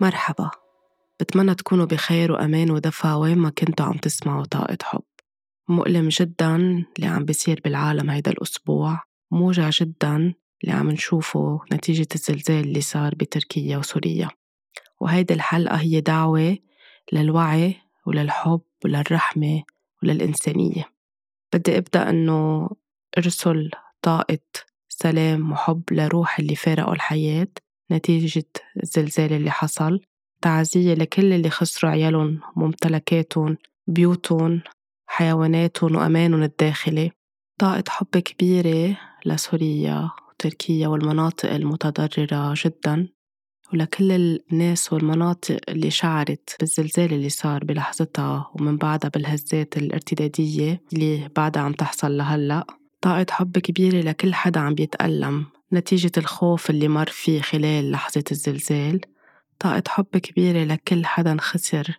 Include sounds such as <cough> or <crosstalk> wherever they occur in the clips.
مرحبا. بتمنى تكونوا بخير وأمان ودفى وين ما كنتوا عم تسمعوا طاقة حب. مؤلم جدا اللي عم بيصير بالعالم هيدا الأسبوع. موجع جدا اللي عم نشوفه نتيجة الزلزال اللي صار بتركيا وسوريا. وهيدي الحلقة هي دعوة للوعي وللحب وللرحمة وللإنسانية. بدي أبدأ إنه أرسل طاقة سلام وحب لروح اللي فارقوا الحياة. نتيجة الزلزال اللي حصل. تعزية لكل اللي خسروا عيالهم وممتلكاتهم بيوتهم حيواناتهم وأمانهم الداخلي. طاقة حب كبيرة لسوريا وتركيا والمناطق المتضررة جدا. ولكل الناس والمناطق اللي شعرت بالزلزال اللي صار بلحظتها ومن بعدها بالهزات الارتدادية اللي بعدها عم تحصل لهلأ. طاقة حب كبيرة لكل حدا عم بيتألم. نتيجة الخوف اللي مر فيه خلال لحظة الزلزال. طاقة حب كبيرة لكل حدا خسر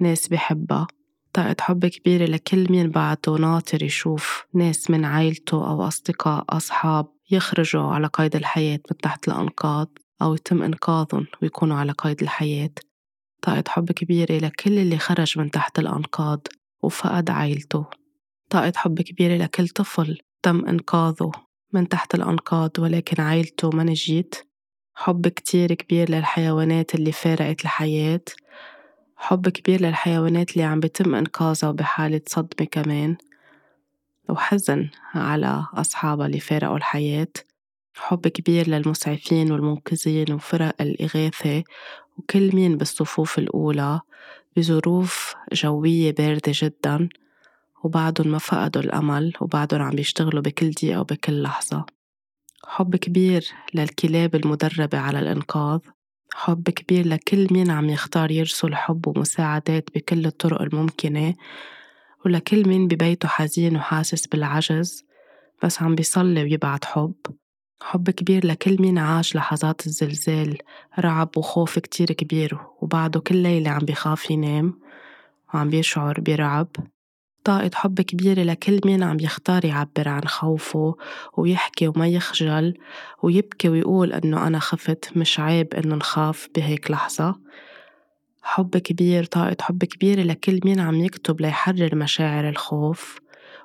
ناس بحبها. طاقة حب كبيرة لكل مين بعده ناطر يشوف ناس من عائلته أو أصدقاء أصحاب يخرجوا على قيد الحياة من تحت الأنقاض أو يتم إنقاذهم ويكونوا على قيد الحياة. طاقة حب كبيرة لكل اللي خرج من تحت الأنقاض وفقد عائلته. طاقة حب كبيرة لكل طفل تم إنقاذه. من تحت الأنقاض ولكن عائلته ما نجيت. حب كتير كبير للحيوانات اللي فارقت الحياة. حب كبير للحيوانات اللي عم بتم إنقاذها بحالة صدمة كمان. وحزن على أصحابها اللي فارقوا الحياة. حب كبير للمسعفين والمنقذين وفرق الإغاثة. وكل مين بالصفوف الأولى. بظروف جوية باردة جدا. وبعدهم ما فقدوا الأمل وبعدهم عم بيشتغلوا بكل دقيقة وبكل لحظة. حب كبير للكلاب المدربة على الإنقاذ. حب كبير لكل مين عم يختار يرسل حب ومساعدات بكل الطرق الممكنة. ولكل مين ببيته حزين وحاسس بالعجز بس عم بيصلي ويبعت حب. حب كبير لكل مين عاش لحظات الزلزال رعب وخوف كتير كبير وبعده كل ليلة عم بيخاف ينام وعم بيشعر برعب. طاقة حب كبيرة لكل مين عم يختار يعبر عن خوفه ويحكي وما يخجل ويبكي ويقول إنه أنا خفت مش عيب إنه نخاف بهيك لحظة. حب كبير طاقة حب كبيرة لكل مين عم يكتب ليحرر مشاعر الخوف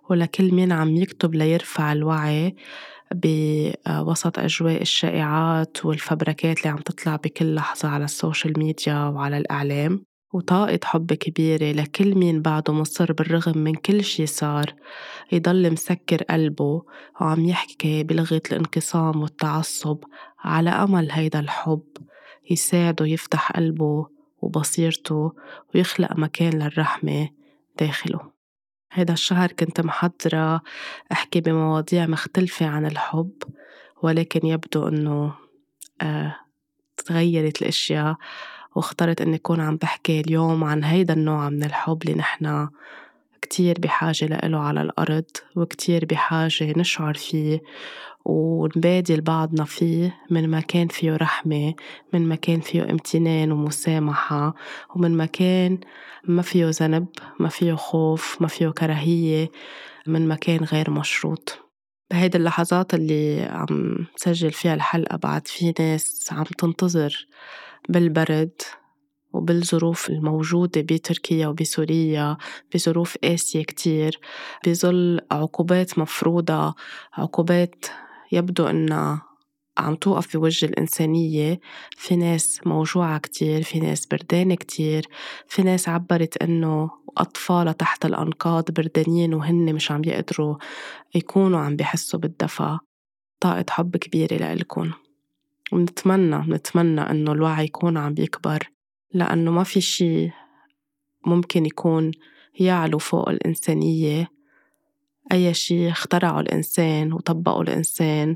ولكل مين عم يكتب ليرفع الوعي بوسط أجواء الشائعات والفبركات اللي عم تطلع بكل لحظة على ال social media وعلى الإعلام. وطاقة حب كبيرة لكل مين بعده مصر بالرغم من كل شي صار. يضل مسكر قلبه وعم يحكي بلغة الانقسام والتعصب على أمل هيدا الحب. يساعده يفتح قلبه وبصيرته ويخلق مكان للرحمة داخله. هيدا الشهر كنت محضرة أحكي بمواضيع مختلفة عن الحب ولكن يبدو إنه آه تغيرت الأشياء. واخترت إني أكون عم بحكي اليوم عن هيدا النوع من الحب اللي نحنا كتير بحاجة لإله على الأرض وكتير بحاجة نشعر فيه ونبادل بعضنا فيه من مكان فيه رحمة من مكان فيه امتنان ومسامحة ومن مكان ما فيه ذنب ما فيه خوف ما فيه كراهية من مكان غير مشروط. بهيدي اللحظات اللي عم سجل فيها الحلقة بعد في ناس عم تنتظر بالبرد وبالظروف الموجودة بتركيا وبسوريا بظروف قاسية كتير بظل عقوبات مفروضة عقوبات يبدو إنها عم توقف في وجه الإنسانية. في ناس موجوعة كتير في ناس بردانة كتير في ناس عبرت إنه أطفالها تحت الأنقاض بردانين وهن مش عم يقدروا يكونوا عم بيحسوا بالدفى طاقة حب كبيرة لإلكن ونتمنى نتمنى إنه الوعي يكون عم بيكبر لأنه ما في شي ممكن يكون يعلو فوق الإنسانية. أي شي اخترعه الإنسان وطبقه الإنسان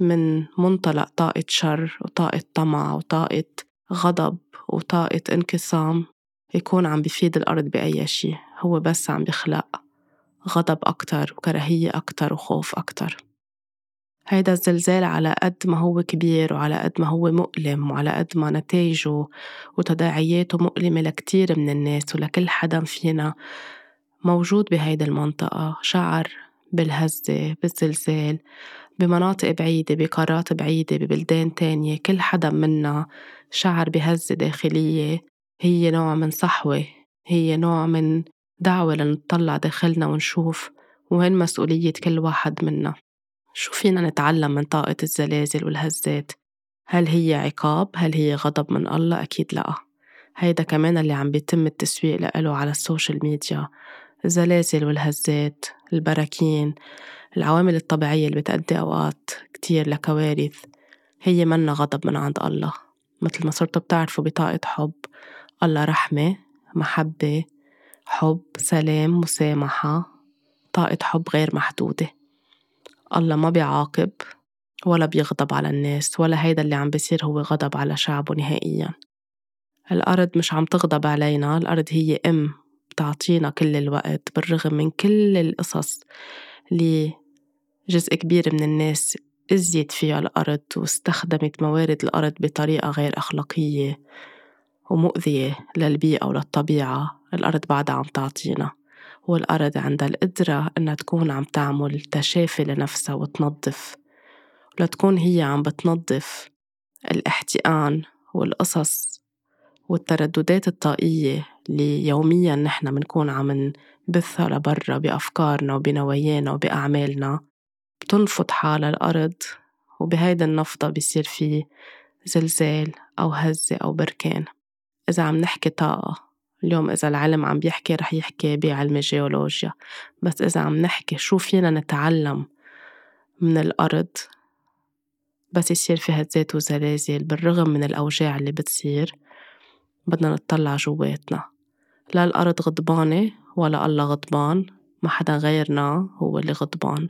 من منطلق طاقة شر وطاقة طمع وطاقة غضب وطاقة انقسام يكون عم بفيد الأرض بأي شي هو بس عم بيخلق غضب أكتر وكراهية أكتر وخوف أكتر. هيدا الزلزال على قد ما هو كبير وعلى قد ما هو مؤلم وعلى قد ما نتائجه وتداعياته مؤلمة لكتير من الناس ولكل حدا فينا موجود بهيدي المنطقة. شعر بالهزة بالزلزال بمناطق بعيدة بقارات بعيدة ببلدان تانية كل حدا منا شعر بهزة داخلية. هي نوع من صحوة هي نوع من دعوة لنطلع داخلنا ونشوف وين مسؤولية كل واحد منا. شو فينا نتعلم من طاقة الزلازل والهزات؟ هل هي عقاب؟ هل هي غضب من الله؟ أكيد لأ. هيدا كمان اللي عم بيتم التسويق له على ال social media. الزلازل والهزات البراكين العوامل الطبيعية اللي بتأدي أوقات كتير لكوارث هي منا غضب من عند الله. متل ما صرتوا بتعرفوا بطاقة حب الله رحمة محبة حب سلام مسامحة طاقة حب غير محدودة. الله ما بيعاقب ولا بيغضب على الناس ولا هيدا اللي عم بيصير هو غضب على شعبه نهائياً. الأرض مش عم تغضب علينا الأرض هي أم بتعطينا كل الوقت بالرغم من كل القصص اللي جزء كبير من الناس أذيت فيها الأرض واستخدمت موارد الأرض بطريقة غير أخلاقية ومؤذية للبيئة وللطبيعة. الأرض بعدها عم تعطينا. والأرض عندها القدرة إنها تكون عم تعمل تشافي لنفسها وتنظف. لتكون هي عم بتنظف الاحتقان والقصص والترددات الطاقية اللي يوميا نحن منكون عم نبثها لبرا بأفكارنا وبنوايانا وبأعمالنا بتنفض حالها الأرض وبهيدي النفضة بيصير في زلزال أو هزة أو بركان. إذا عم نحكي طاقة اليوم إذا العلم عم بيحكي رح يحكي بعلم الجيولوجيا بس إذا عم نحكي شو فينا نتعلم من الأرض بس يصير في هزات وزلازل بالرغم من الأوجاع اللي بتصير بدنا نطلع جواتنا لا الأرض غضبانة ولا الله غضبان ما حدا غيرنا هو اللي غضبان.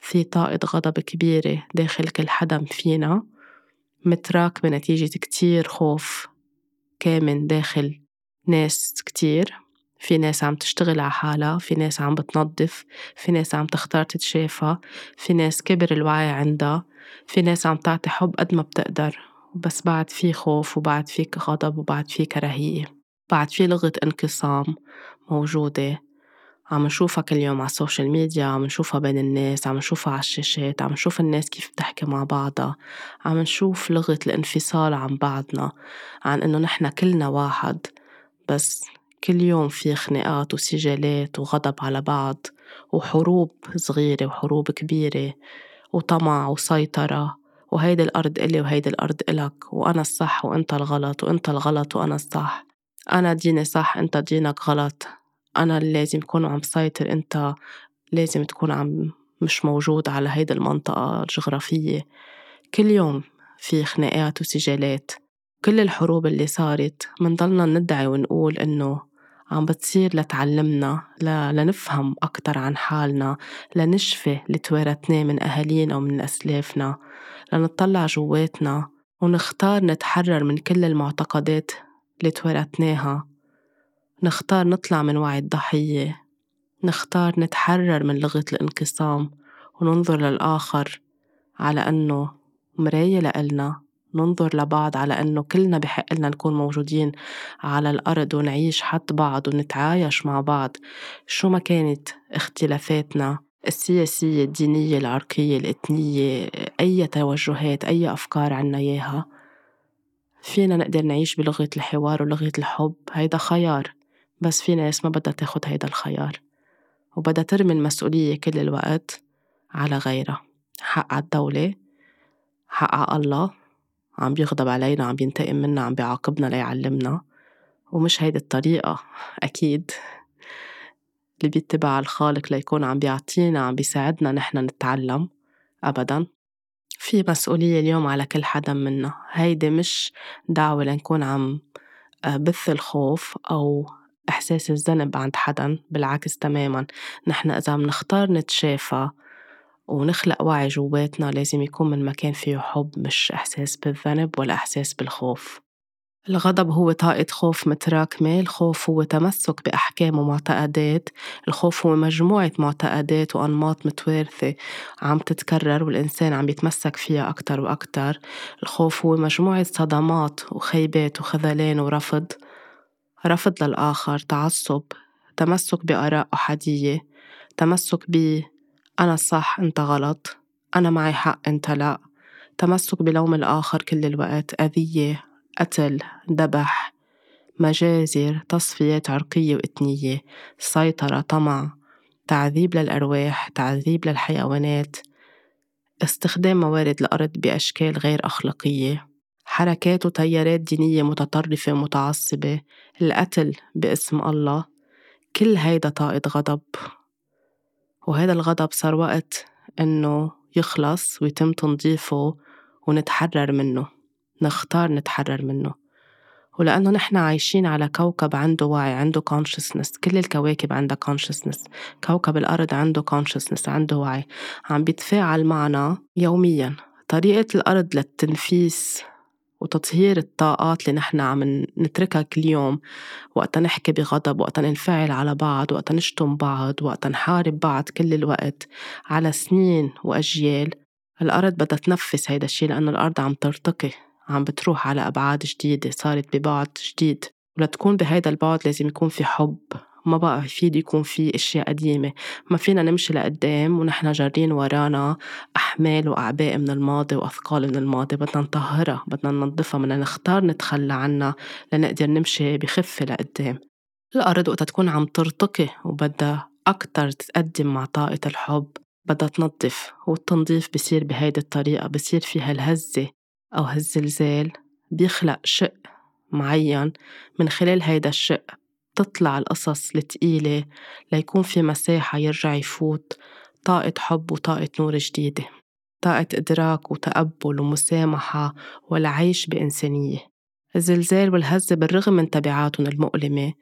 في طاقة غضب كبيرة داخل كل حدا فينا متراكمة نتيجة كتير خوف كامن داخل ناس كتير في ناس عم تشتغل على حالها في ناس عم بتنظف في ناس عم تختار تتشافى في ناس كبر الوعي عندها في ناس عم تعطي حب قد ما بتقدر بس بعد في خوف وبعد في غضب وبعد في كراهية بعد في لغة انقسام موجودة. عم نشوفها كل يوم على السوشيال ميديا عم نشوفها بين الناس عم نشوفها على الشاشات عم نشوف الناس كيف بتحكي مع بعضها عم نشوف لغة الانفصال عن بعضنا عن إنه نحن كلنا واحد. بس كل يوم في خناقات وسجالات وغضب على بعض وحروب صغيرة وحروب كبيرة وطمع وسيطرة وهيدي الأرض إلي وهيدي الأرض إلك وأنا الصح وأنت الغلط وأنت الغلط وأنا الصح. أنا ديني صح أنت دينك غلط. أنا اللي لازم أكون عم سيطر أنت لازم تكون عم مش موجود على هيدي المنطقة الجغرافية. كل يوم في خناقات وسجالات كل الحروب اللي صارت منضلنا ندعي ونقول إنه عم بتصير لتعلمنا لنفهم أكتر عن حالنا لنشفي اللي توارثناه من أهالينا ومن أسلافنا لنطلع جواتنا ونختار نتحرر من كل المعتقدات اللي توارثناها نختار نطلع من وعي الضحية. نختار نتحرر من لغة الانقسام وننظر للآخر على أنه مراية لإلنا. ننظر لبعض على أنه كلنا بحق لنا نكون موجودين على الأرض ونعيش حد بعض ونتعايش مع بعض. شو ما كانت اختلافاتنا السياسية الدينية العرقية الإثنية أي توجهات أي أفكار عنا إياها فينا نقدر نعيش بلغة الحوار ولغة الحب. هيدا خيار بس في ناس ما بدها تاخد هيدا الخيار وبدها ترمي المسؤولية كل الوقت على غيرها. حق عالدولة حق ع الله. عم بيغضب علينا عم بينتقم منا عم بيعاقبنا ليعلمنا. ومش هيدي الطريقة <laughs> أكيد. اللي بيتبع الخالق ليكون عم بيعطينا عم بيساعدنا نحن نتعلم. أبدا. في مسؤولية اليوم على كل حدا منا. هيدي مش دعوة لنكون عم آه، بث الخوف أو إحساس الذنب عند حدا بالعكس تماما. نحن إذا منختار نتشافى ونخلق وعي جواتنا لازم يكون من مكان فيه حب مش إحساس بالذنب ولا إحساس بالخوف. الغضب هو طاقة خوف متراكمة الخوف هو تمسك بأحكام ومعتقدات. الخوف هو مجموعة معتقدات وأنماط متوارثة عم تتكرر والإنسان عم يتمسك فيها أكتر وأكتر. الخوف هو مجموعة صدمات وخيبات وخذلان ورفض. رفض للآخر تعصب تمسك بآراء أحادية تمسك ب أنا صح أنت غلط. أنا معي حق أنت لأ. تمسك بلوم الآخر كل الوقت. أذية قتل ذبح مجازر تصفيات عرقية وإثنية سيطرة طمع تعذيب للأرواح تعذيب للحيوانات استخدام موارد الأرض بأشكال غير أخلاقية حركات وتيارات دينية متطرفة ومتعصبة القتل باسم الله. كل هيدا طاقة غضب. وهذا الغضب صار وقت إنه يخلص ويتم تنظيفه ونتحرر منه. نختار نتحرر منه. ولأنه نحن عايشين على كوكب عنده وعي عنده consciousness. كل الكواكب عندها consciousness. كوكب الأرض عنده consciousness عنده وعي. عم بيتفاعل معنا يوميا. طريقة الأرض للتنفيس وتطهير الطاقات اللي نحن عم نتركها كل يوم. وقتا نحكي بغضب وقتا ننفعل على بعض وقتا نشتم بعض وقتا نحارب بعض كل الوقت على سنين وأجيال. الأرض بدها تنفس هيدا الشي لأنه الأرض عم ترتقي عم بتروح على أبعاد جديدة صارت ببعد جديد. ولتكون بهيدا البعد لازم يكون في حب. ما بقى يفيد يكون في إشياء قديمة. ما فينا نمشي لقدام ونحن جارين ورانا أحمال وأعباء من الماضي وأثقال من الماضي. بدنا نطهرها بدنا ننظفها بدنا نختار نتخلى عنها لنقدر نمشي بخفه لقدام. الأرض وقت تكون عم ترتقي وبدها أكتر تتقدم مع طاقة الحب. بدها تنظف والتنظيف بصير بهيدي الطريقة بصير فيها الهزة أو هالزلزال بيخلق شق معين من خلال هيدا الشق. تطلع القصص التقيلة ليكون في مساحة يرجع يفوت. طاقة حب وطاقة نور جديدة. طاقة إدراك وتقبل ومسامحة والعيش بإنسانية. الزلزال والهزة بالرغم من تبعاتهم المؤلمة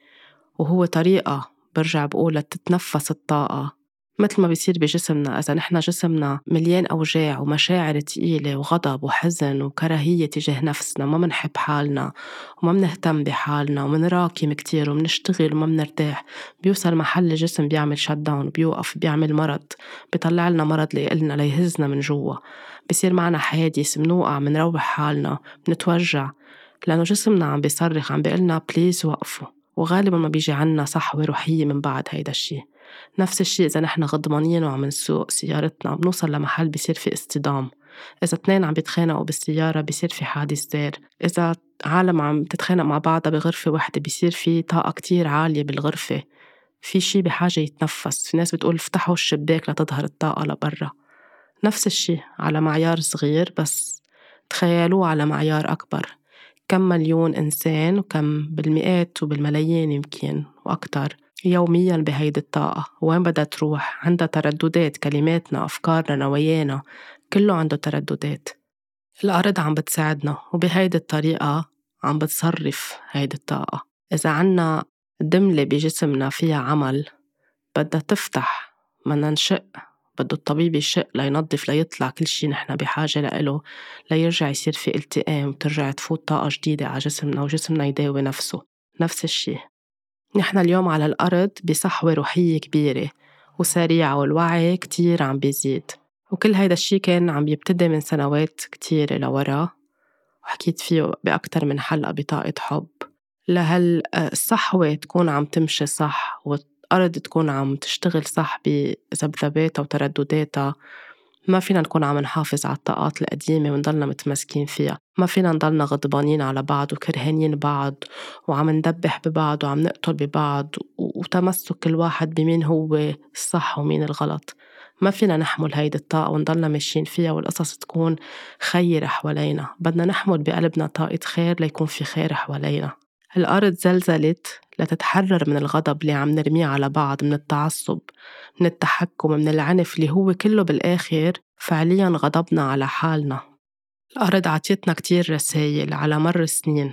وهو طريقة برجع بقول لتتنفس الطاقة. مثل ما بيصير بجسمنا إذا نحن جسمنا مليان أوجاع ومشاعر تقيلة وغضب وحزن وكراهية تجاه نفسنا وما منحب حالنا وما منهتم بحالنا ومنراكم كتير ومنشتغل وما منرتاح بيوصل محل الجسم بيعمل shutdown بيوقف بيعمل مرض بيطلع لنا مرض ليقلنا ليهزنا من جوا. بصير معنا حادث منوقع منروح حالنا منتوجع لأنه جسمنا عم بيصرخ عم بيقلنا please وقفوا. وغالبا ما بيجي عنا صحوة روحية من بعد هيدا الشي. نفس الشيء إذا نحن غضبانين وعم نسوق سيارتنا بنوصل لمحل بصير في اصطدام. إذا اثنين عم بيتخانقوا بالسيارة بصير في حادث سير إذا عالم عم تتخانق مع بعضها بغرفة واحدة بصير في طاقة كتير عالية بالغرفة. في شي بحاجة يتنفس. في ناس بتقول افتحوا الشباك لتظهر الطاقة لبرا. نفس الشي على معيار صغير بس تخيلوه على معيار أكبر. كم مليون إنسان وكم بالمئات وبالملايين يمكن وأكتر. يوميا بهيدي الطاقة. وين بدها تروح؟ عندها ترددات كلماتنا أفكارنا نوايانا. كله عنده ترددات. الأرض عم بتساعدنا وبهيدي الطريقة عم بتصرف هيدي الطاقة. إذا عنا دملة بجسمنا فيها عمل بدها تفتح بدنا نشق بده الطبيب يشق لينظف ليطلع كل شي نحن بحاجة لإله ليرجع يصير في التئام وترجع تفوت طاقة جديدة على جسمنا وجسمنا يداوي نفسه. نفس الشي. نحن اليوم على الأرض بصحوة روحية كبيرة وسريعة والوعي كتير عم بيزيد. وكل هيدا الشي كان عم يبتدي من سنوات كتيرة لورا وحكيت فيه بأكتر من حلقة بطاقة حب. لهالصحوة تكون عم تمشي صح والأرض تكون عم تشتغل صح بذبذباتها وتردداتها ما فينا نكون عم نحافظ على الطاقات القديمة ونضلنا متمسكين فيها. ما فينا نضلنا غضبانين على بعض وكرهانين بعض وعم ندبح ببعض وعم نقتل ببعض وتمسك كل واحد بمين هو الصح ومين الغلط. ما فينا نحمل هيدي الطاقة ونضلنا ماشيين فيها والقصص تكون خيرة حوالينا. بدنا نحمل بقلبنا طاقة خير ليكون في خير حوالينا. الأرض زلزلت لتتحرر من الغضب اللي عم نرميه على بعض من التعصب من التحكم من العنف اللي هو كله بالآخر فعليا غضبنا على حالنا. الأرض عطيتنا كتير رسايل على مر السنين.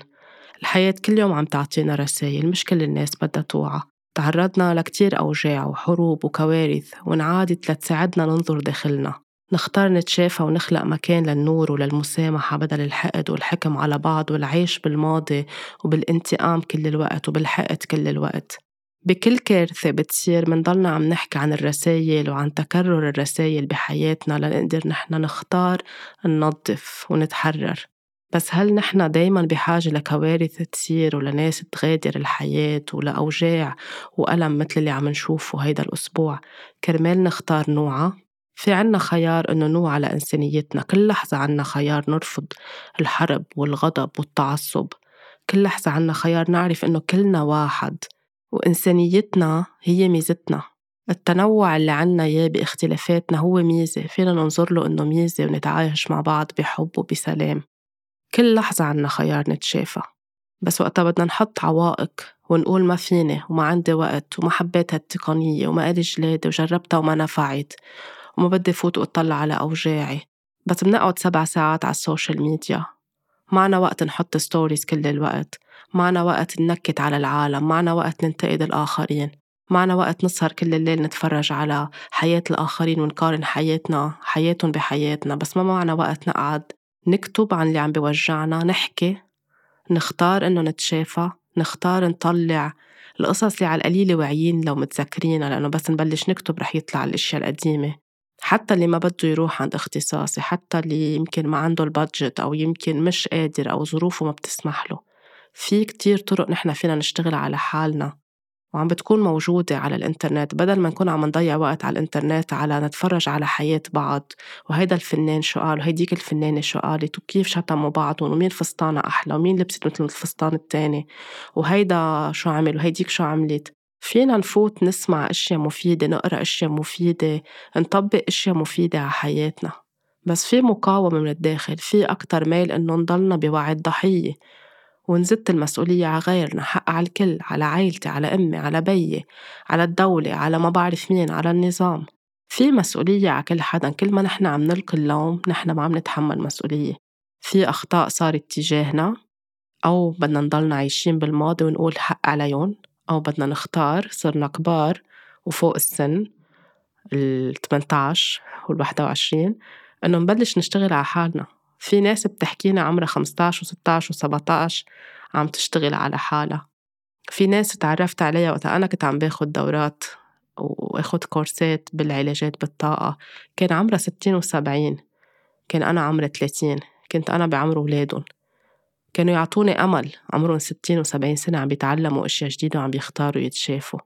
الحياة كل يوم عم تعطينا رسايل مش كل الناس بدها توعى. تعرضنا لكتير أوجاع وحروب وكوارث وانعادت لتساعدنا ننظر داخلنا. نختار نتشافى ونخلق مكان للنور وللمسامحة بدل الحقد والحكم على بعض والعيش بالماضي وبالانتقام كل الوقت وبالحقد كل الوقت. بكل كارثة بتصير منضلنا عم نحكي عن الرسايل وعن تكرر الرسايل بحياتنا لنقدر نحن نختار ننظف ونتحرر. بس هل نحن دايما بحاجة لكوارث تصير ولناس تغادر الحياة ولأوجاع وألم مثل اللي عم نشوفه هيدا الأسبوع؟ كرمال نختار نوعا في عنا خيار إنه نوعى لإنسانيتنا كل لحظة عنا خيار نرفض الحرب والغضب والتعصب كل لحظة عنا خيار نعرف إنه كلنا واحد وإنسانيتنا هي ميزتنا. التنوع اللي عنا إياه باختلافاتنا هو ميزة فينا ننظر له إنه ميزة ونتعايش مع بعض بحب وبسلام. كل لحظة عنا خيار نتشافى. بس وقتها بدنا نحط عوائق ونقول ما فيني وما عندي وقت وما حبيت هالتقنية وما إلي جلادة وجربتها وما نفعت. وما بدي فوت وأطلع على أوجاعي بس بنقعد سبع ساعات على ال social media. معنا وقت نحط stories كل الوقت معنا وقت ننكت على العالم معنا وقت ننتقد الآخرين معنا وقت نسهر كل الليل نتفرج على حياة الآخرين ونقارن حياتنا حياتهم بحياتنا بس ما معنا وقت نقعد نكتب عن اللي عم بيوجعنا نحكي نختار إنه نتشافى نختار نطلع القصص اللي على القليلة واعيين لو متذكرينها لأنه بس نبلش نكتب رح يطلع الأشياء القديمة. حتى اللي ما بده يروح عند اختصاصي حتى اللي يمكن ما عنده البادجت أو يمكن مش قادر أو ظروفه ما بتسمح له. في كتير طرق نحن فينا نشتغل على حالنا وعم بتكون موجودة على الإنترنت. بدل ما نكون عم نضيع وقت على الإنترنت على نتفرج على حياة بعض وهيدا الفنان شو قال؟ وهيديك الفنانة شو قالت؟ وكيف شتموا بعضهم ومين فستانها أحلى؟ ومين لبست مثل الفستان التاني؟ وهيدا شو عمل؟ وهيديك شو عملت؟ فينا نفوت نسمع أشياء مفيدة نقرأ أشياء مفيدة نطبق أشياء مفيدة على حياتنا. بس في مقاومة من الداخل في أكتر ميل إنه نضلنا بوعي الضحية. ونزت المسؤولية على غيرنا حق على الكل على عائلتي على أمي على بيي على الدولة على ما بعرف مين على النظام. في مسؤولية على كل حدا كل ما نحن عم نلقي اللوم نحن ما عم نتحمل مسؤولية. في أخطاء صارت تجاهنا أو بدنا نضلنا عايشين بالماضي ونقول حق عليهم. أو بدنا نختار صرنا كبار وفوق السن ال 18 وال 21 إنه نبلش نشتغل على حالنا. في ناس بتحكينا عمرها 15 و16 و17 عم تشتغل على حالها. في ناس تعرفت عليها وقت أنا كنت عم باخد دورات وآخد كورسات بالعلاجات بالطاقة. كان عمرها 60 و70 كان أنا عمري 30 كنت أنا بعمر ولادهم كانوا يعطوني أمل. عمرهم 60 و70 سنة عم بيتعلموا أشياء جديدة وعم بيختاروا يتشافوا.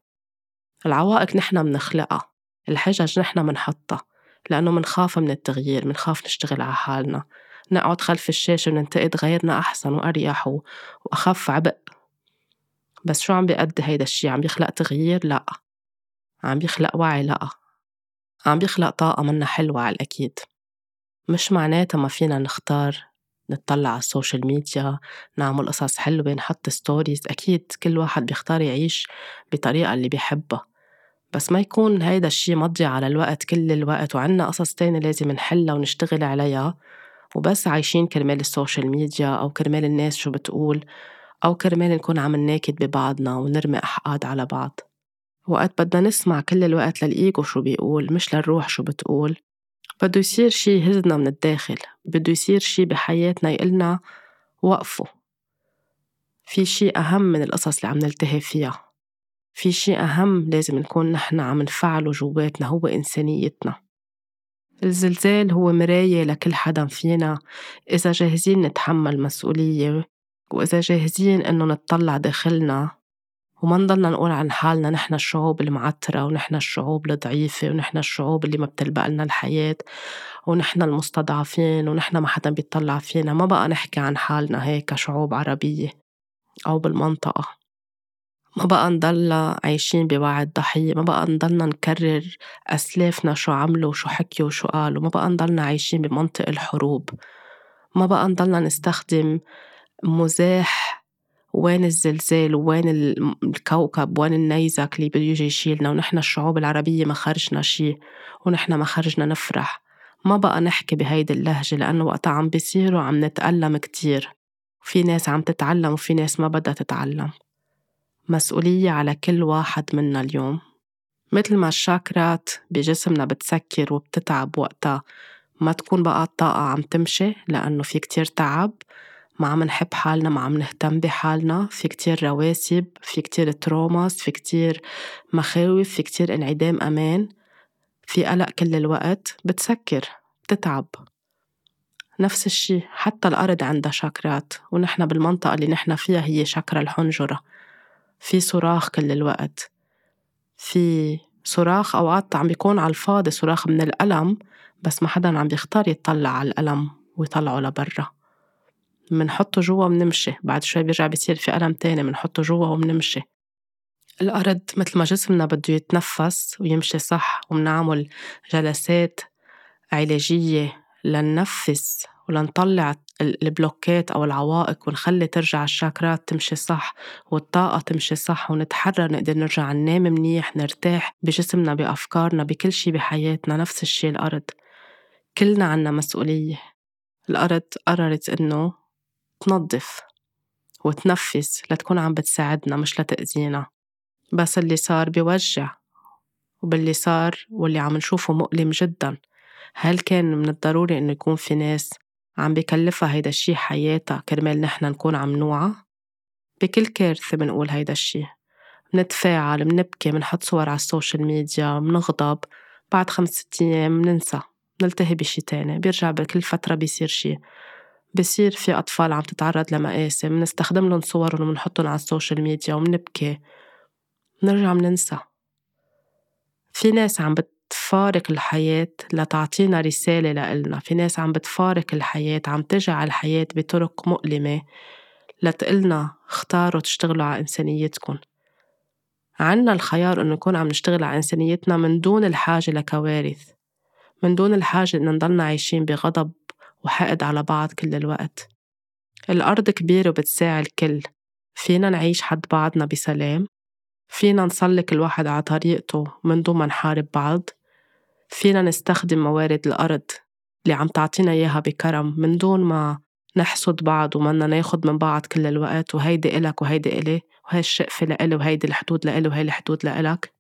العوائق نحن منخلقها. الحجج نحن منحطها. لأنه منخاف من التغيير منخاف نشتغل على حالنا. نقعد خلف الشاشة وننتقد غيرنا أحسن وأريح وأخف عبء. بس شو عم بيأدي هيدا الشي؟ عم بيخلق تغيير؟ لأ. عم بيخلق وعي؟ لأ. عم بيخلق طاقة منا حلوة على الأكيد. مش معناتها ما فينا نختار. نطلع على ال social media نعمل قصص حلوة نحط stories أكيد كل واحد بيختار يعيش بطريقة اللي بيحبها. بس ما يكون هيدا الشي مضيع على الوقت كل الوقت وعنا قصص تانية لازم نحلها ونشتغل عليها. وبس عايشين كرمال ال social media أو كرمال الناس شو بتقول أو كرمال نكون عم نناكد ببعضنا ونرمي أحقاد على بعض. وقت بدنا نسمع كل الوقت للإيجو شو بيقول مش للروح شو بتقول. بده يصير شي يهزنا من الداخل بده يصير شي بحياتنا يقلنا وقفوا. في شي أهم من القصص اللي عم نلتهي فيها. في شي أهم لازم نكون نحن عم نفعله جواتنا هو إنسانيتنا. الزلزال هو مراية لكل حدا فينا. إذا جاهزين نتحمل مسؤولية وإذا جاهزين إنه نطلع داخلنا وما نضلنا نقول عن حالنا نحن الشعوب المعترة ونحن الشعوب الضعيفة ونحن الشعوب اللي ما بتلبق لنا الحياة ونحن المستضعفين ونحن ما حدا بيطلع فينا. ما بقى نحكي عن حالنا هيك كشعوب عربية أو بالمنطقة. ما بقى نضلنا عايشين بوعي الضحية. ما بقى نضلنا نكرر أسلافنا شو عملوا وشو حكيوا وشو قالوا. ما بقى نضلنا عايشين بمنطق الحروب. ما بقى نضلنا نستخدم مزاح وين الزلزال وين الكوكب وين النيزك اللي بده يجي يشيلنا ونحن الشعوب العربية ما خرجنا شي ونحن ما خرجنا نفرح. ما بقى نحكي بهيدي اللهجة لأنه وقتها عم بيصيروا عم نتألم كتير. في ناس عم تتعلم وفي ناس ما بدها تتعلم. مسؤولية على كل واحد منا اليوم. مثل ما الشاكرات بجسمنا بتسكر وبتتعب وقتها ما تكون بقى الطاقة عم تمشي لأنه في كتير تعب. ما عم نحب حالنا ما عم نهتم بحالنا في كتير رواسب في كتير تروماس في كتير مخاوف في كتير انعدام أمان. في قلق كل الوقت بتسكر بتتعب. نفس الشي حتى الأرض عندها شاكرات ونحن بالمنطقة اللي نحن فيها هي شاكرا الحنجرة. في صراخ كل الوقت. في صراخ أوقات عم بيكون على الفاضي صراخ من الألم بس ما حدا عم بيختار يطلع على الألم ويطلعه لبرا. منحطه جوا ومنمشي. بعد شوي بيرجع بيصير في ألم تاني منحطه جوا ومنمشي. الأرض مثل ما جسمنا بده يتنفس ويمشي صح ومنعمل جلسات علاجية لننفس ولنطلع البلوكات أو العوائق ونخلي ترجع الشاكرات تمشي صح والطاقة تمشي صح ونتحرر نقدر نرجع ننام منيح نرتاح بجسمنا بأفكارنا بكل شي بحياتنا نفس الشي الأرض. كلنا عنا مسؤولية. الأرض قررت إنه تنظف وتنفس لتكون عم بتساعدنا مش لتأذينا. بس اللي صار بيوجع وباللي صار واللي عم نشوفه مؤلم جدا. هل كان من الضروري إنه يكون في ناس عم بكلفها هيدا الشي حياتها كرمال نحن نكون عم نوعى؟ بكل كارثة بنقول هيدا الشي. منتفاعل منبكي منحط صور على ال social media منغضب بعد خمس ست أيام مننسى. نلتهي بشي تاني بيرجع بكل فترة بيصير شي. بصير في أطفال عم تتعرض لمآسي منستخدم لهم صورهم ومنحطهم على ال social media ومنبكي. منرجع مننسى. في ناس عم بتفارق الحياة لتعطينا رسالة لإلنا. في ناس عم بتفارق الحياة عم تجي الحياة بطرق مؤلمة لتقلنا اختاروا تشتغلوا على إنسانيتكم. عنا الخيار إنه نكون عم نشتغل على إنسانيتنا من دون الحاجة لكوارث من دون الحاجة إن نضلنا عايشين بغضب وحقد على بعض كل الوقت. الأرض كبيرة وبتساع الكل. فينا نعيش حد بعضنا بسلام. فينا نسلك الواحد على طريقته من دون ما نحارب بعض. فينا نستخدم موارد الأرض اللي عم تعطينا إياها بكرم من دون ما نحسد بعض ومنا ناخد من بعض كل الوقت وهيدي إلك وهيدي إلي وهي الشقفة لإلي وهيدي الحدود لإلي وهي الحدود لإلك.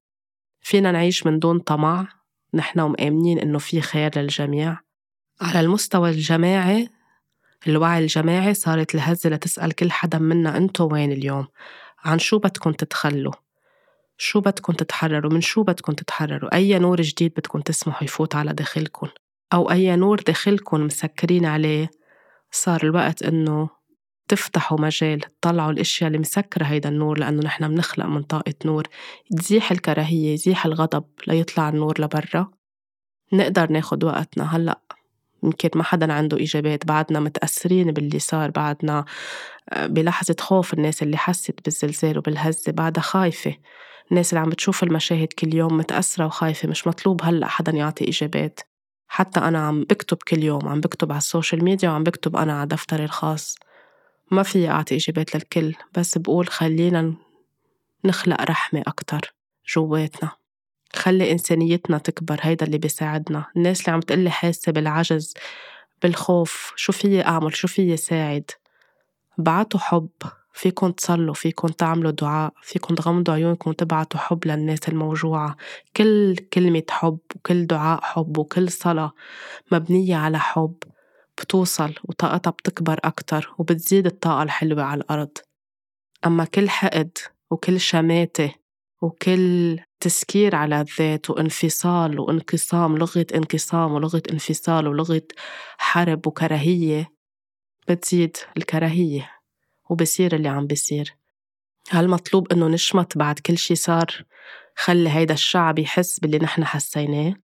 فينا نعيش من دون طمع. نحن ومآمنين إنه في خير للجميع. على المستوى الجماعي الوعي الجماعي صارت الهزة لتسأل كل حدا منا أنتو وين اليوم؟ عن شو بدكم تتخلوا؟ شو بدكم تتحرروا؟ من شو بدكم تتحرروا؟ أي نور جديد بدكم تسمحوا يفوت على داخلكم أو أي نور داخلكم مسكرين عليه؟ صار الوقت إنه تفتحوا مجال تطلعوا الأشياء اللي مسكرة هيدا النور لأنه نحن بنخلق من طاقة نور. تزيح الكراهية يزيح الغضب ليطلع النور لبرا. نقدر ناخد وقتنا. هلأ يمكن ما حدا عنده إجابات بعدنا متأثرين باللي صار بعدنا آه، بلحظة خوف الناس اللي حست بالزلزال وبالهزة بعدها خايفة. الناس اللي عم بتشوف المشاهد كل يوم متأثرة وخايفة مش مطلوب هلأ حدا يعطي إجابات. حتى أنا عم بكتب كل يوم عم بكتب على ال social media وعم بكتب أنا على دفتري الخاص. ما في أعطي إجابات للكل بس بقول خلينا نخلق رحمة أكتر جواتنا. خلي إنسانيتنا تكبر هيدا اللي بيساعدنا. الناس اللي عم تقلي حاسة بالعجز بالخوف شو فيي أعمل؟ شو فيي ساعد بعتوا حب. فيكن تصلوا فيكن تعملوا دعاء فيكن تغمضوا عيونكم وتبعتوا حب للناس الموجوعة. كل كلمة حب وكل دعاء حب وكل صلاة مبنية على حب بتوصل وطاقتها بتكبر أكتر وبتزيد الطاقة الحلوة على الأرض. أما كل حقد وكل شماتة وكل تسكير على الذات وانفصال وانقسام لغة انقسام ولغة انفصال ولغة حرب وكراهية بتزيد الكراهية وبصير اللي عم بيصير هل مطلوب إنه نشمت بعد كل شي صار خلي هيدا الشعب يحس باللي نحن حسيناه؟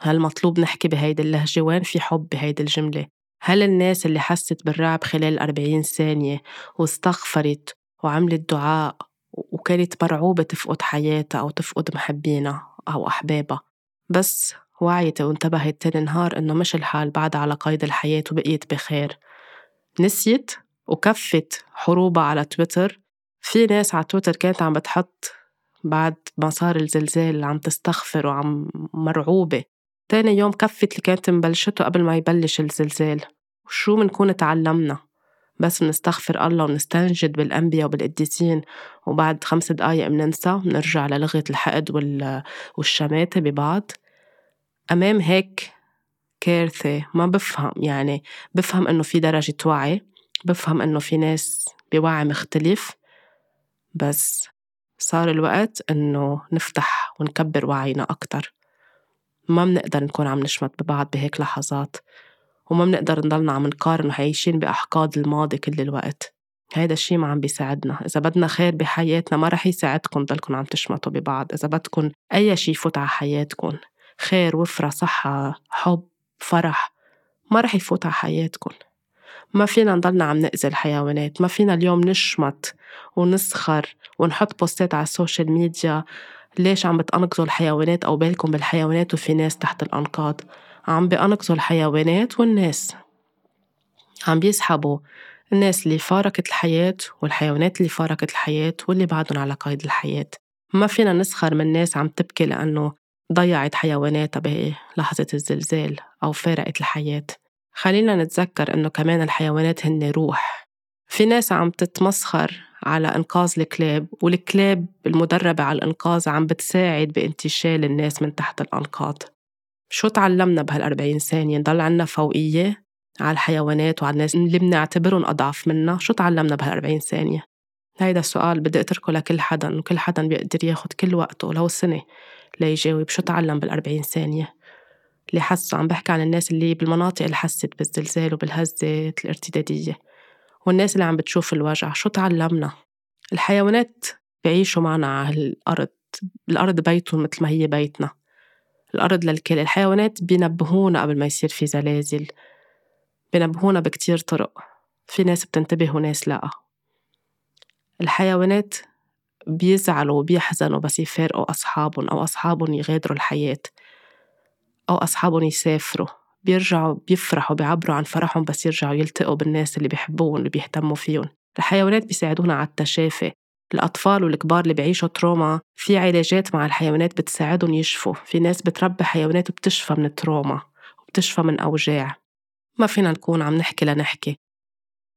هل مطلوب نحكي بهيدي اللهجة؟ وين في حب بهيدي الجملة؟ هل الناس اللي حست بالرعب خلال أربعين ثانية واستغفرت وعملت دعاء وكانت مرعوبة تفقد حياتها أو تفقد محبينها أو أحبابها. بس وعيت وانتبهت تاني نهار إنه مش الحال بعد على قيد الحياة وبقيت بخير. نسيت وكفت حروبها على تويتر. في ناس على تويتر كانت عم بتحط بعد ما صار الزلزال عم تستغفر وعم مرعوبة. تاني يوم كفت اللي كانت مبلشته قبل ما يبلش الزلزال. وشو منكون تعلمنا؟ بس نستغفر الله ونستنجد بالأنبياء وبالقديسين وبعد خمس دقايق مننسى منرجع للغة الحقد والشماتة ببعض. أمام هيك كارثة ما بفهم يعني بفهم إنه في درجة وعي بفهم إنه في ناس بوعي مختلف بس صار الوقت إنه نفتح ونكبر وعينا أكتر. ما بنقدر نكون عم نشمت ببعض بهيك لحظات. وما بنقدر نضلنا عم نقارن وعايشين بأحقاد الماضي كل الوقت. هيدا الشي ما عم بيساعدنا. إذا بدنا خير بحياتنا ما رح يساعدكم ضلكم عم تشمطوا ببعض. إذا بدكم أي شي يفوت على حياتكم خير وفرة صحة حب فرح ما رح يفوت على حياتكم. ما فينا نضلنا عم نأذي الحيوانات ما فينا اليوم نشمت ونسخر ونحط بوستات على ال social media. ليش عم بتأنقذوا الحيوانات أو بالكم بالحيوانات وفي ناس تحت الأنقاض؟ عم بأنقذوا الحيوانات والناس. عم بيسحبوا الناس اللي فارقت الحياة والحيوانات اللي فارقت الحياة واللي بعدهم على قيد الحياة. ما فينا نسخر من ناس عم تبكي لأنه ضيعت حيواناتها بلحظة الزلزال أو فارقت الحياة. خلينا نتذكر إنه كمان الحيوانات هن روح. في ناس عم تتمسخر على إنقاذ الكلاب والكلاب المدربة على الإنقاذ عم بتساعد بانتشال الناس من تحت الأنقاض. شو تعلمنا بهالأربعين ثانية؟ نضل عنا فوقية على الحيوانات وعلى الناس اللي بنعتبرهم أضعف منا. شو تعلمنا بهالأربعين ثانية؟ هيدا السؤال بدي أتركه لكل حدا وكل حدا بيقدر ياخد كل وقته لو سنة ليجاوب شو تعلم بالأربعين ثانية. اللي حسوا عم بحكي عن الناس اللي بالمناطق اللي حست بالزلزال وبالهزة الارتدادية. والناس اللي عم بتشوف الوجع شو تعلمنا؟ الحيوانات بيعيشوا معنا على الأرض الأرض بيتهم مثل ما هي بيتنا. الأرض للكل الحيوانات بينبهونا قبل ما يصير في زلازل بينبهونا بكتير طرق. في ناس بتنتبه وناس لأ. الحيوانات بيزعلوا وبيحزنوا بس يفارقوا أصحابهم أو أصحابهم يغادروا الحياة أو أصحابهم يسافروا. بيرجعوا بيفرحوا بيعبروا عن فرحهم بس يرجعوا يلتقوا بالناس اللي بيحبوهم اللي بيهتموا فيهم. الحيوانات بيساعدونا على التشافي الأطفال والكبار اللي بيعيشوا تروما في علاجات مع الحيوانات بتساعدهم يشفوا في ناس بتربي حيوانات وبتشفى من التروما وبتشفى من أوجاع. ما فينا نكون عم نحكي لنحكي.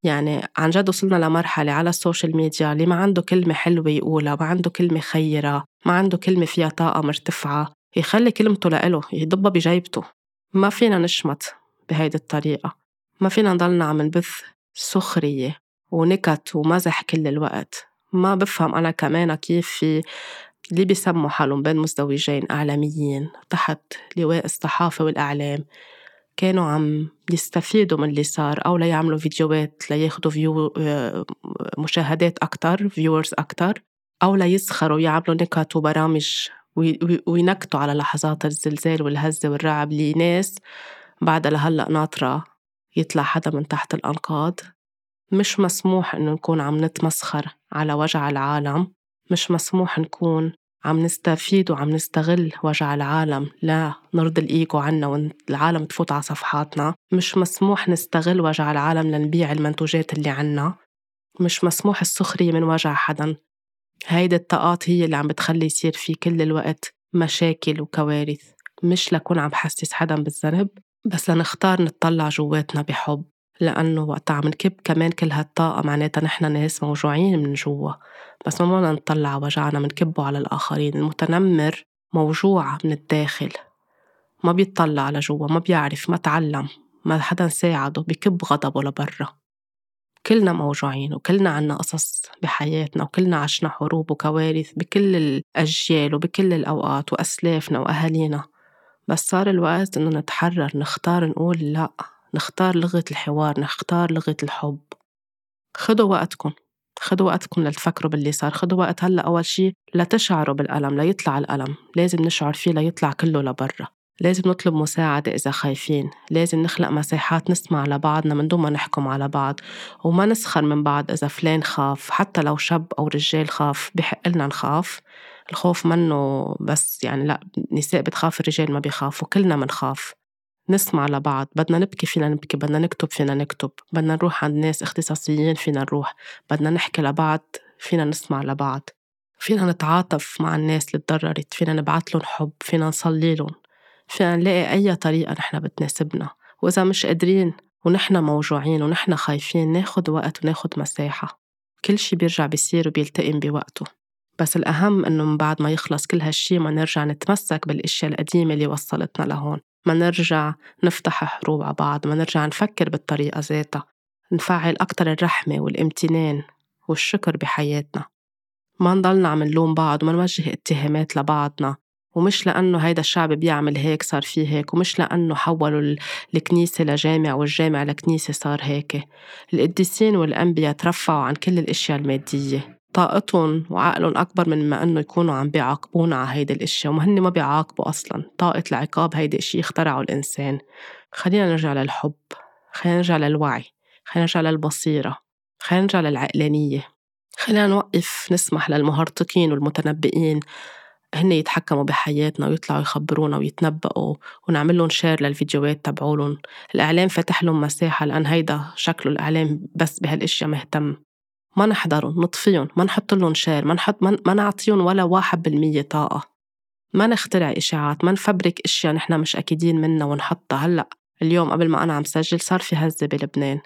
يعني عن جد وصلنا لمرحلة على ال social media اللي ما عنده كلمة حلوة يقولها ما عنده كلمة خيرة ما عنده كلمة فيها طاقة مرتفعة يخلي كلمته لإله يضبها بجيبته. ما فينا نشمت بهيدي الطريقة. ما فينا نضلنا عم نبث سخرية ونكت ومزح كل الوقت. ما بفهم أنا كمان كيف في اللي بيسموا حالهم بين مزدوجين إعلاميين تحت لواء الصحافة والإعلام. كانوا عم يستفيدوا من اللي صار أو ليعملوا فيديوهات لياخدوا view آه، مشاهدات أكتر viewers أكتر أو ليسخروا ويعملوا نكت وبرامج وينكتوا على لحظات الزلزال والهزة والرعب اللي ناس بعدها لهلأ ناطرة يطلع حدا من تحت الأنقاض. مش مسموح إنه نكون عم نتمسخر على وجع العالم. مش مسموح نكون عم نستفيد وعم نستغل وجع العالم. لا نرضي الإيجو عنا والعالم تفوت على صفحاتنا. مش مسموح نستغل وجع العالم لنبيع المنتوجات اللي عنا. مش مسموح السخرية من وجع حدا. هيدي الطاقات هي اللي عم بتخلي يصير في كل الوقت مشاكل وكوارث. مش لكون عم بحسس حدا بالذنب بس لنختار نطلع جواتنا بحب. لأنه وقت عم نكب كمان كل هالطاقة معناتها نحن ناس موجوعين من جوا. بس ما بدنا نطلع وجعنا منكبه على الآخرين. المتنمر موجوع من الداخل. ما بيطلع لجوا ما بيعرف ما تعلم ما حدا ساعده بكب غضبه لبرا. كلنا موجوعين وكلنا عنا قصص بحياتنا وكلنا عشنا حروب وكوارث بكل الأجيال وبكل الأوقات وأسلافنا وأهالينا. بس صار الوقت إنه نتحرر نختار نقول لأ. نختار لغة الحوار نختار لغة الحب. خدوا وقتكم خدوا وقتكم لتفكروا باللي صار. خدوا وقت هلأ أول شي لتشعروا بالألم ليطلع الألم. لازم نشعر فيه ليطلع كله لبرا. لازم نطلب مساعدة إذا خايفين. لازم نخلق مساحات نسمع لبعضنا من دون ما نحكم على بعض. وما نسخر من بعض إذا فلان خاف حتى لو شاب أو رجال خاف بحق لنا نخاف. الخوف منه بس يعني لأ نساء بتخاف الرجال ما بيخافوا كلنا منخاف. نسمع لبعض بدنا نبكي فينا نبكي بدنا نكتب فينا نكتب بدنا نروح عند ناس اختصاصيين فينا نروح بدنا نحكي لبعض فينا نسمع لبعض فينا نتعاطف مع الناس اللي تضررت فينا نبعت لهم حب فينا نصلي لهم فينا نلاقي أي طريقة نحن بتناسبنا وإذا مش قادرين ونحن موجوعين ونحن خايفين ناخد وقت وناخد مساحة كل شي بيرجع بيصير وبيلتئم بوقته بس الأهم إنه من بعد ما يخلص كل هالشي ما نرجع نتمسك بالأشياء القديمة اللي وصلتنا لهون. ما نرجع نفتح حروب على بعض ما نرجع نفكر بالطريقة ذاتها. نفعل أكتر الرحمة والامتنان والشكر بحياتنا. ما نضلنا عم نلوم بعض وما نوجه اتهامات لبعضنا. ومش لأنه هيدا الشعب بيعمل هيك صار فيه هيك ومش لأنه حولوا الكنيسة لجامع والجامع لكنيسة صار هيك. القديسين والأنبياء ترفعوا عن كل الأشياء المادية. طاقتهم وعقلهم أكبر من ما إنه يكونوا عم بيعاقبونا على هيدي الأشياء وهن ما بيعاقبوا أصلا. طاقة العقاب هيدي إشي اخترعه الإنسان. خلينا نرجع للحب خلينا نرجع للوعي خلينا نرجع للبصيرة خلينا نرجع للعقلانية. خلينا نوقف نسمح للمهرطقين والمتنبئين هن يتحكموا بحياتنا ويطلعوا يخبرونا ويتنبؤوا ونعمل لهم share للفيديوهات تبعولن. الإعلام فتح لهم مساحة لأن هيدا شكله الإعلام بس بهالأشياء مهتم. ما نحضرهم نطفيهم ما نحط لهم share ما نحط ما نعطيهم ولا واحد بالمية طاقة. ما نخترع إشاعات ما نفبرك أشياء نحن مش أكيدين منها ونحطها. هلأ اليوم قبل ما أنا عم سجل صار في هزة بلبنان.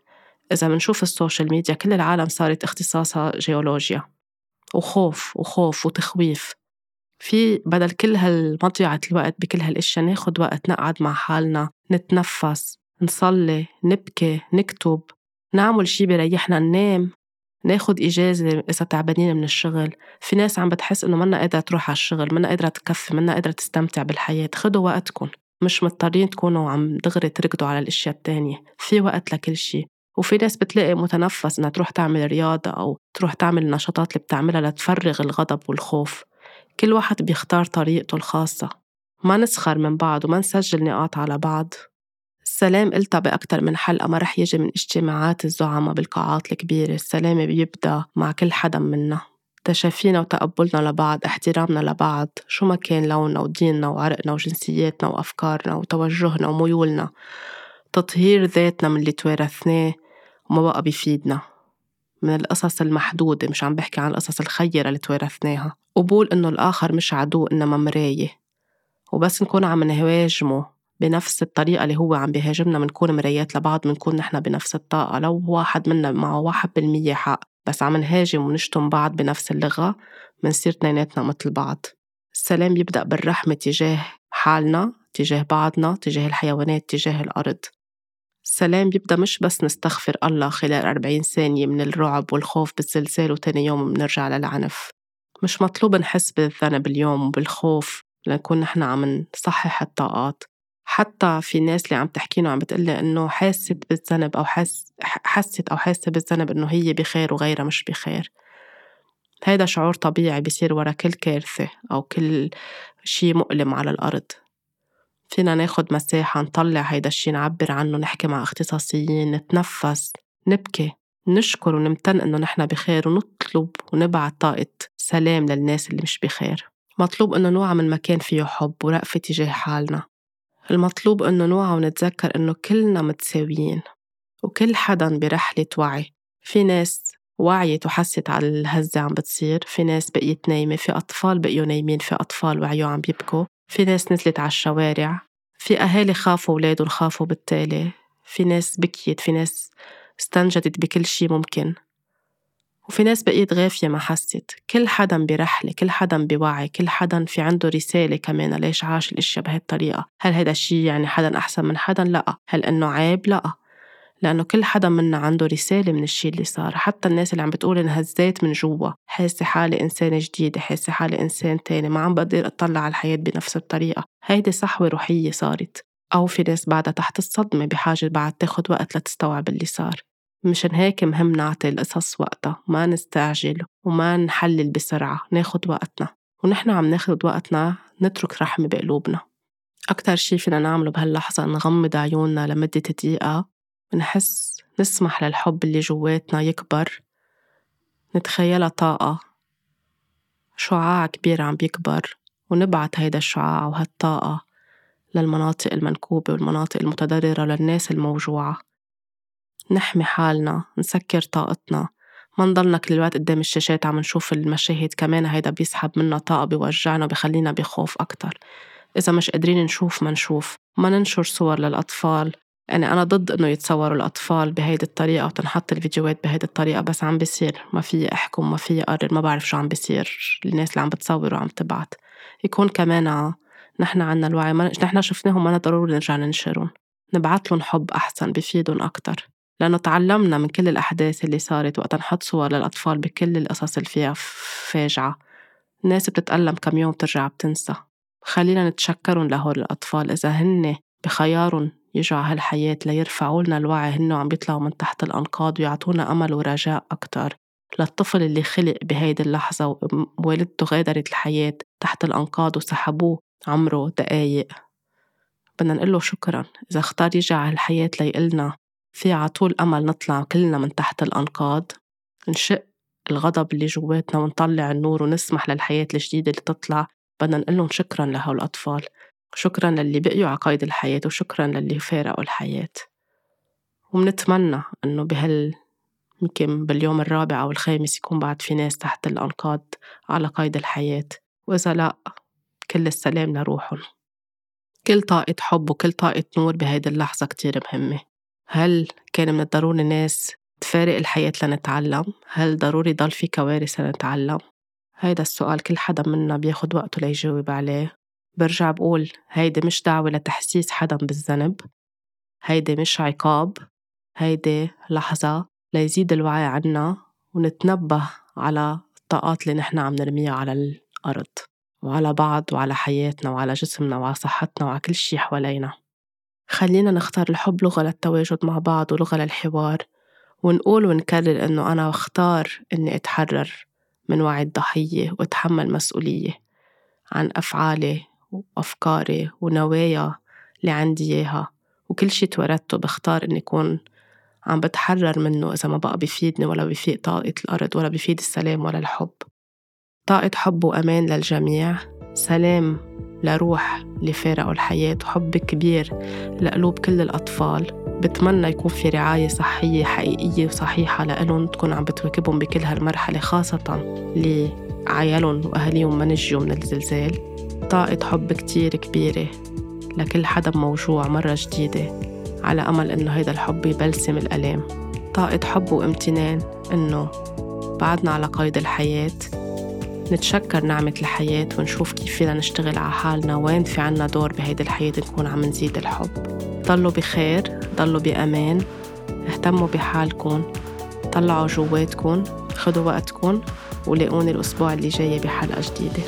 إذا بنشوف ال social media كل العالم صارت اختصاصها جيولوجيا. وخوف وخوف وتخويف. في بدل كل هالمضيعة الوقت بكل هالأشياء ناخد وقت نقعد مع حالنا نتنفس نصلي نبكي نكتب نعمل شي بيريحنا ننام. ناخد إجازة إذا تعبانين من الشغل. في ناس عم بتحس إنه منا قادرة تروح على الشغل منا قادرة تكفي منا قادرة تستمتع بالحياة. خدوا وقتكم. مش مضطرين تكونوا عم دغري تركضوا على الأشياء التانية. في وقت لكل شي وفي ناس بتلاقي متنفس إنها تروح تعمل رياضة أو تروح تعمل النشاطات اللي بتعملها لتفرغ الغضب والخوف. كل واحد بيختار طريقته الخاصة. ما نسخر من بعض وما نسجل نقاط على بعض. السلام قلتها بأكتر من حلقة ما رح يجي من اجتماعات الزعماء بالقاعات الكبيرة. السلام بيبدأ مع كل حدا منا. تشافينا وتقبلنا لبعض احترامنا لبعض شو ما كان لوننا وديننا وعرقنا وجنسياتنا وأفكارنا وتوجهنا وميولنا. تطهير ذاتنا من اللي توارثناه وما بقى بيفيدنا. من القصص المحدودة مش عم بحكي عن القصص الخيرة اللي توارثناها. قبول إنه الآخر مش عدو إنما مراية. وبس نكون عم نهاجمه. بنفس الطريقة اللي هو عم بيهاجمنا بنكون مرايات لبعض بنكون نحن بنفس الطاقة. لو واحد منا معه واحد بالمية حق بس عم نهاجم ونشتم بعض بنفس اللغة منصير اثنيناتنا مثل بعض. السلام يبدأ بالرحمة تجاه حالنا تجاه بعضنا تجاه الحيوانات تجاه الأرض. السلام بيبدأ مش بس نستغفر الله خلال 40 ثانية من الرعب والخوف بالزلزال وتاني يوم بنرجع للعنف. مش مطلوب نحس بالذنب اليوم وبالخوف لنكون نحن عم نصحح الطاقات. حتى في ناس اللي عم تحكينا عم بتقلي إنه حاسة بالذنب أو حس حست أو حاسة بالذنب إنه هي بخير وغيرها مش بخير. هيدا شعور طبيعي بيصير ورا كل كارثة أو كل شي مؤلم على الأرض. فينا ناخد مساحة نطلع هيدا الشي نعبر عنه نحكي مع اختصاصيين نتنفس نبكي نشكر ونمتن إنه نحن بخير ونطلب ونبعت طاقة سلام للناس اللي مش بخير. مطلوب إنه نوعى من مكان فيه حب ورأفة تجاه حالنا. المطلوب إنه نوعى ونتذكر إنه كلنا متساويين وكل حدا برحلة وعي. في ناس وعيت وحست على الهزة عم بتصير في ناس بقيت نايمة في أطفال بقيوا نايمين في أطفال وعيوا عم بيبكوا في ناس نزلت على الشوارع في أهالي خافوا أولادهم خافوا بالتالي في ناس بكيت في ناس استنجدت بكل شي ممكن. وفي ناس بقيت غافية ما حست كل حدا برحلة كل حدا بوعي كل حدا في عنده رسالة كمان ليش عاش الإشياء بهالطريقة. هل هذا الشي يعني حدا أحسن من حدا؟ لأ. هل إنه عيب؟ لأ. لأنه كل حدا منا عنده رسالة من الشي اللي صار. حتى الناس اللي عم بتقول انهزيت من جوا. حاسة حالي إنسانة جديدة حاسة حالي إنسان تاني. ما عم بقدر أطلع على الحياة بنفس الطريقة. هيدي صحوة روحية صارت. أو في ناس بعدها تحت الصدمة بحاجة بعد تاخد وقت لتستوعب اللي صار. مشان هيك مهم نعطي القصص وقتها ما نستعجل وما نحلل بسرعة ناخد وقتنا. ونحن عم ناخد وقتنا نترك رحمة بقلوبنا. أكتر شي فينا نعمله بهاللحظة نغمض عيوننا لمدة دقيقة نحس نسمح للحب اللي جواتنا يكبر. نتخيلها طاقة. شعاع كبير عم بيكبر. ونبعت هيدا الشعاع وهالطاقة للمناطق المنكوبة والمناطق المتضررة للناس الموجوعة. نحمي حالنا نسكر طاقتنا. ما نضلنا كل الوقت قدام الشاشات عم نشوف المشاهد كمان هيدا بيسحب منا طاقة بيوجعنا وبيخلينا بخوف أكتر. إذا مش قادرين نشوف ما نشوف. ما ننشر صور للأطفال. يعني أنا ضد إنه يتصوروا الأطفال بهيدي الطريقة وتنحط الفيديوهات بهيدي الطريقة بس عم بيصير. ما في أحكم ما في أقرر ما بعرف شو عم بيصير. الناس اللي عم بتصور وعم تبعت. يكون كمان نحن عنا الوعي. ما نحن شفناهم ما ضروري نرجع ننشرهم. نبعت لهم حب أحسن بفيدهم أكتر. لأنه تعلمنا من كل الأحداث اللي صارت وقت نحط صور للأطفال بكل القصص اللي فيها فاجعة. الناس بتتألم كم يوم بترجع بتنسى. خلينا نتشكرهم لهول الأطفال إذا هن بخيارهم يجوا على هالحياة ليرفعوا لنا الوعي هن عم بيطلعوا من تحت الأنقاض ويعطونا أمل ورجاء أكتر. للطفل اللي خلق بهيدي اللحظة ووالدته غادرت الحياة تحت الأنقاض وسحبوه عمره دقايق. بدنا نقول له شكرا. إذا اختار يجي على الحياة ليقلنا في عطول أمل نطلع كلنا من تحت الأنقاض نشق الغضب اللي جواتنا ونطلع النور ونسمح للحياة الجديدة اللي تطلع. بدنا لهم شكرا لهول الأطفال شكرا للي بقيوا على قيد الحياة وشكرا للي فارقوا الحياة. ومنتمنى إنه بهال يمكن باليوم الرابع أو الخامس يكون بعد في ناس تحت الأنقاض على قيد الحياة. وإذا لأ كل السلام لروحهم. كل طاقة حب وكل طاقة نور بهيدي اللحظة كتير مهمة. هل كان من الضروري ناس تفارق الحياة لنتعلم؟ هل ضروري ضل في كوارث لنتعلم؟ هيدا السؤال كل حدا منا بياخد وقته ليجاوب عليه برجع بقول هيدي مش دعوة لتحسيس حدا بالذنب هيدي مش عقاب هيدي لحظة ليزيد الوعي عنا ونتنبه على الطاقات اللي نحن عم نرميها على الأرض وعلى بعض وعلى حياتنا وعلى جسمنا وعلى صحتنا وعلى كل شي حوالينا خلينا نختار الحب لغة للتواجد مع بعض ولغة للحوار ونقول ونكرر إنه أنا بختار إني أتحرر من وعي الضحية وأتحمل مسؤولية عن أفعالي وأفكاري ونوايا اللي عندي إياها. وكل شي توردته بختار إني أكون عم بتحرر منه إذا ما بقى بيفيدني ولا بيفيد طاقة الأرض ولا بيفيد السلام ولا الحب. طاقة حب وأمان للجميع. سلام. لروح اللي الحياة وحب كبير لقلوب كل الأطفال. بتمنى يكون في رعاية صحية حقيقية وصحيحة لإلهم تكون عم بتواكبهم بكل هالمرحلة خاصة لعيالهم وأهاليهم ما نجيوا من الزلزال. طاقة حب كتير كبيرة لكل حدا موجوع مرة جديدة على أمل إنه هيدا الحب يبلسم الألام. طاقة حب وامتنان إنه بعدنا على قيد الحياة. نتشكر نعمة الحياة ونشوف كيف فينا نشتغل على حالنا وين في عنا دور بهيدي الحياة نكون عم نزيد الحب. ضلوا بخير ضلوا بأمان اهتموا بحالكم طلعوا جواتكم خدوا وقتكم ولاقوني الأسبوع اللي جاي بحلقة جديدة.